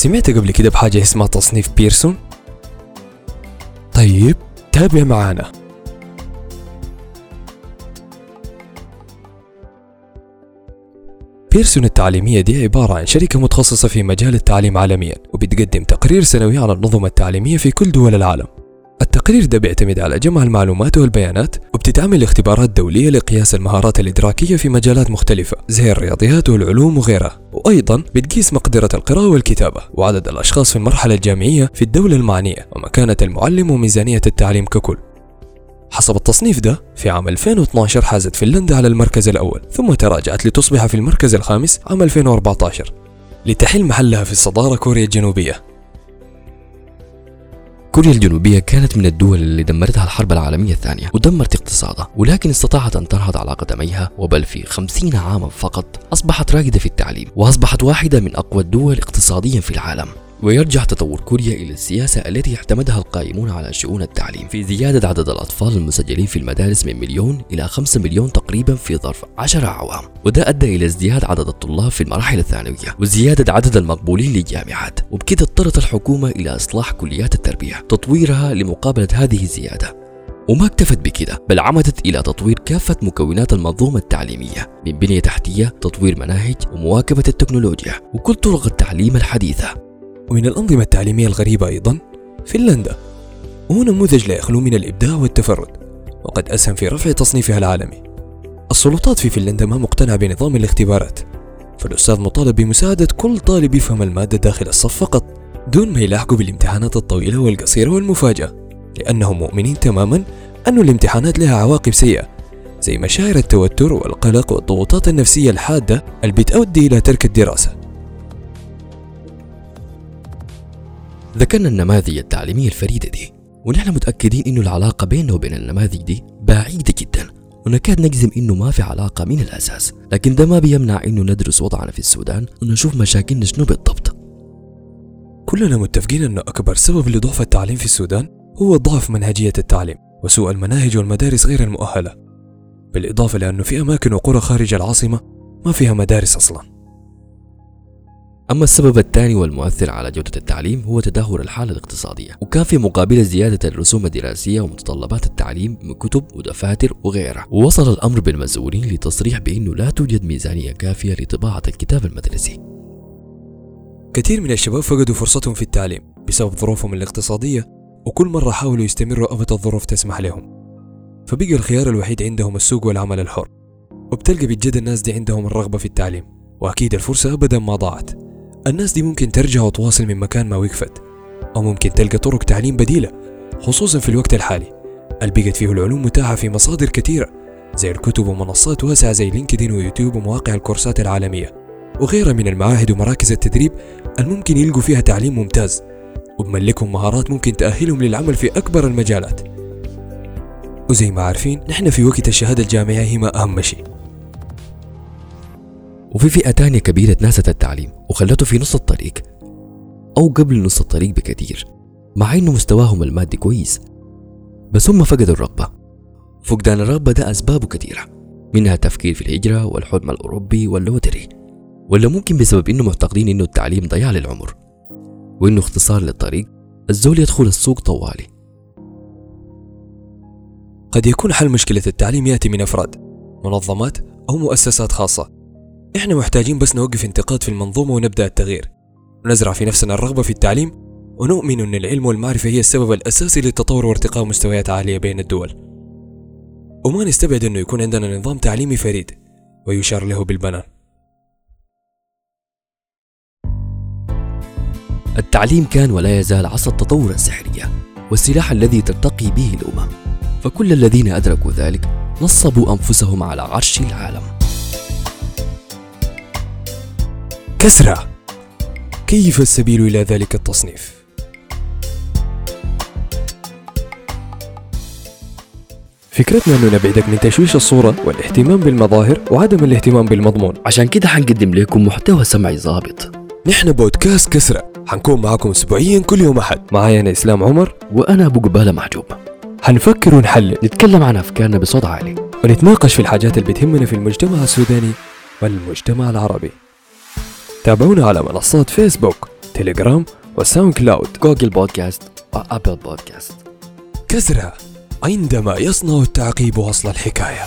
سمعت قبل كده بحاجة اسمها تصنيف بيرسون؟ طيب تابع معانا بيرسون التعليمية دي عبارة عن شركة متخصصة في مجال التعليم عالميا وبتقدم تقرير سنوي على النظم التعليمية في كل دول العالم التقرير ده بيعتمد على جمع المعلومات والبيانات وبتتعمل اختبارات دولية لقياس المهارات الإدراكية في مجالات مختلفة زي الرياضيات والعلوم وغيرها. وأيضا بتقيس مقدرة القراءة والكتابة وعدد الأشخاص في المرحلة الجامعية في الدولة المعنية ومكانة المعلم وميزانية التعليم ككل. حسب التصنيف ده في عام 2012 حازت فنلندا على المركز الأول ثم تراجعت لتصبح في المركز الخامس عام 2014 لتحل محلها في الصدارة كوريا الجنوبية. كوريا الجنوبية كانت من الدول اللي دمرتها الحرب العالمية الثانية ودمرت اقتصادها ولكن استطاعت أن تنهض على قدميها وبل في خمسين عاما فقط أصبحت رائدة في التعليم وأصبحت واحدة من أقوى الدول اقتصاديا في العالم. ويرجع تطور كوريا إلى السياسة التي اعتمدها القائمون على شؤون التعليم في زيادة عدد الأطفال المسجلين في المدارس من مليون إلى خمسة مليون تقريبا في ظرف عشر أعوام وده أدى إلى ازدياد عدد الطلاب في المراحل الثانوية وزيادة عدد المقبولين للجامعات وبكده اضطرت الحكومة إلى إصلاح كليات التربية تطويرها لمقابلة هذه الزيادة. وما اكتفت بكده بل عمدت إلى تطوير كافة مكونات المنظومة التعليمية من بنية تحتية تطوير مناهج ومواكبة التكنولوجيا وكل طرق التعليم الحديثة. ومن الأنظمة التعليمية الغريبة أيضا فنلندا وهو نموذج لا يخلو من الإبداع والتفرد وقد أسهم في رفع تصنيفها العالمي. السلطات في فنلندا ما مقتنعة بنظام الاختبارات فالأستاذ مطالب بمساعدة كل طالب يفهم المادة داخل الصف فقط دون ما يلاحقوا بالامتحانات الطويلة والقصيرة والمفاجأة لأنهم مؤمنين تماما أن الامتحانات لها عواقب سيئة زي مشاعر التوتر والقلق والضغوطات النفسية الحادة اللي بتؤدي إلى ترك الدراسة. ذكرنا النماذج التعليمية الفريدة دي ونحن متأكدين إنه العلاقة بيننا وبين النماذج دي بعيدة جدا ونكاد نجزم إنه ما في علاقة من الأساس لكن ده ما بيمنع إنه ندرس وضعنا في السودان ونشوف مشاكلنا شنو بالضبط. كلنا متفقين أنه أكبر سبب لضعف التعليم في السودان هو ضعف منهجية التعليم وسوء المناهج والمدارس غير المؤهلة. بالإضافة لأنه في أماكن وقرى خارج العاصمة ما فيها مدارس أصلاً. أما السبب الثاني والمؤثر على جودة التعليم هو تدهور الحالة الاقتصادية. وكان في مقابل زيادة الرسوم الدراسية ومتطلبات التعليم من كتب ودفاتر وغيرها. ووصل الأمر بالمسؤولين لتصريح بأنه لا توجد ميزانية كافية لطباعة الكتاب المدرسي. كثير من الشباب فقدوا فرصتهم في التعليم بسبب ظروفهم الاقتصادية وكل مرة حاولوا يستمروا أبد الظروف تسمح لهم. فبقى الخيار الوحيد عندهم السوق والعمل الحر. وبتلقى بجد الناس دي عندهم الرغبة في التعليم وأكيد الفرصة أبدا ما ضاعت. الناس دي ممكن ترجع وتواصل من مكان ما وقفت أو ممكن تلقى طرق تعليم بديلة خصوصا في الوقت الحالي. اللي بقت فيه العلوم متاحة في مصادر كثيرة زي الكتب ومنصات واسعة زي لينكدين ويوتيوب ومواقع الكورسات العالمية. وغيرها من المعاهد ومراكز التدريب الممكن يلقوا فيها تعليم ممتاز وبملكهم مهارات ممكن تأهلهم للعمل في أكبر المجالات. وزي ما عارفين نحن في وقت الشهادة الجامعية هي ما أهم شيء. وفي فئة تانية كبيرة ناست التعليم وخلته في نص الطريق أو قبل نص الطريق بكثير مع إنه مستواهم المادي كويس. بس هم فقدوا الرغبة. فقدان الرغبة ده أسبابه كثيرة منها التفكير في الهجرة والحلم الأوروبي واللوتري ولا ممكن بسبب إنه معتقدين إنه التعليم ضياع للعمر وإنه اختصار للطريق الزول يدخل السوق طوالي. قد يكون حل مشكلة التعليم يأتي من أفراد منظمات أو مؤسسات خاصة. إحنا محتاجين بس نوقف انتقاد في المنظومة ونبدأ التغيير. ونزرع في نفسنا الرغبة في التعليم ونؤمن أن العلم والمعرفة هي السبب الأساسي للتطور وارتقاء مستويات عالية بين الدول. وما نستبعد أنه يكون عندنا نظام تعليمي فريد ويشار له بالبنان التعليم كان ولا يزال عصا التطور السحرية والسلاح الذي ترتقي به الأمم. فكل الذين أدركوا ذلك نصبوا أنفسهم على عرش العالم. كسرى. كيف السبيل إلى ذلك التصنيف؟ فكرتنا أنه نبعدك من تشويش الصورة والاهتمام بالمظاهر وعدم الاهتمام بالمضمون. عشان كده حنقدم لكم محتوى سمعي ظابط. نحن بودكاست كسرى. حنكون معكم أسبوعيا كل يوم أحد. معايا أنا إسلام عمر. وأنا أبو قبالة محجوب حنفكر ونحلل نتكلم عن أفكارنا بصوت عالي. ونتناقش في الحاجات اللي بتهمنا في المجتمع السوداني والمجتمع العربي. تابعونا على منصات فيسبوك تليجرام وساوند كلاود. جوجل بودكاست وأبل بودكاست. كزرة عندما يصنع التعقيب وصل الحكاية.